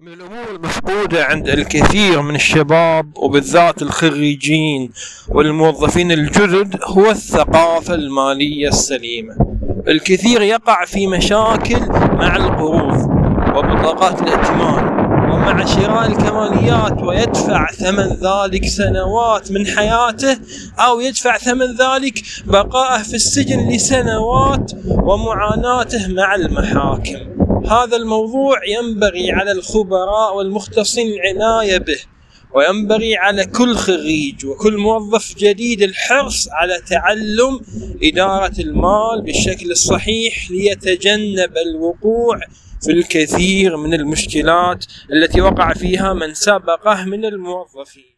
من الأمور المفقودة عند الكثير من الشباب وبالذات الخريجين والموظفين الجدد هو الثقافة المالية السليمة. الكثير يقع في مشاكل مع القروض وبطاقات الائتمان. شراء الكماليات ويدفع ثمن ذلك سنوات من حياته أو يدفع ثمن ذلك بقائه في السجن لسنوات ومعاناته مع المحاكم. هذا الموضوع ينبغي على الخبراء والمختصين العناية به وينبغي على كل خريج وكل موظف جديد الحرص على تعلم إدارة المال بالشكل الصحيح ليتجنب الوقوع في الكثير من المشكلات التي وقع فيها من سبقه من الموظفين.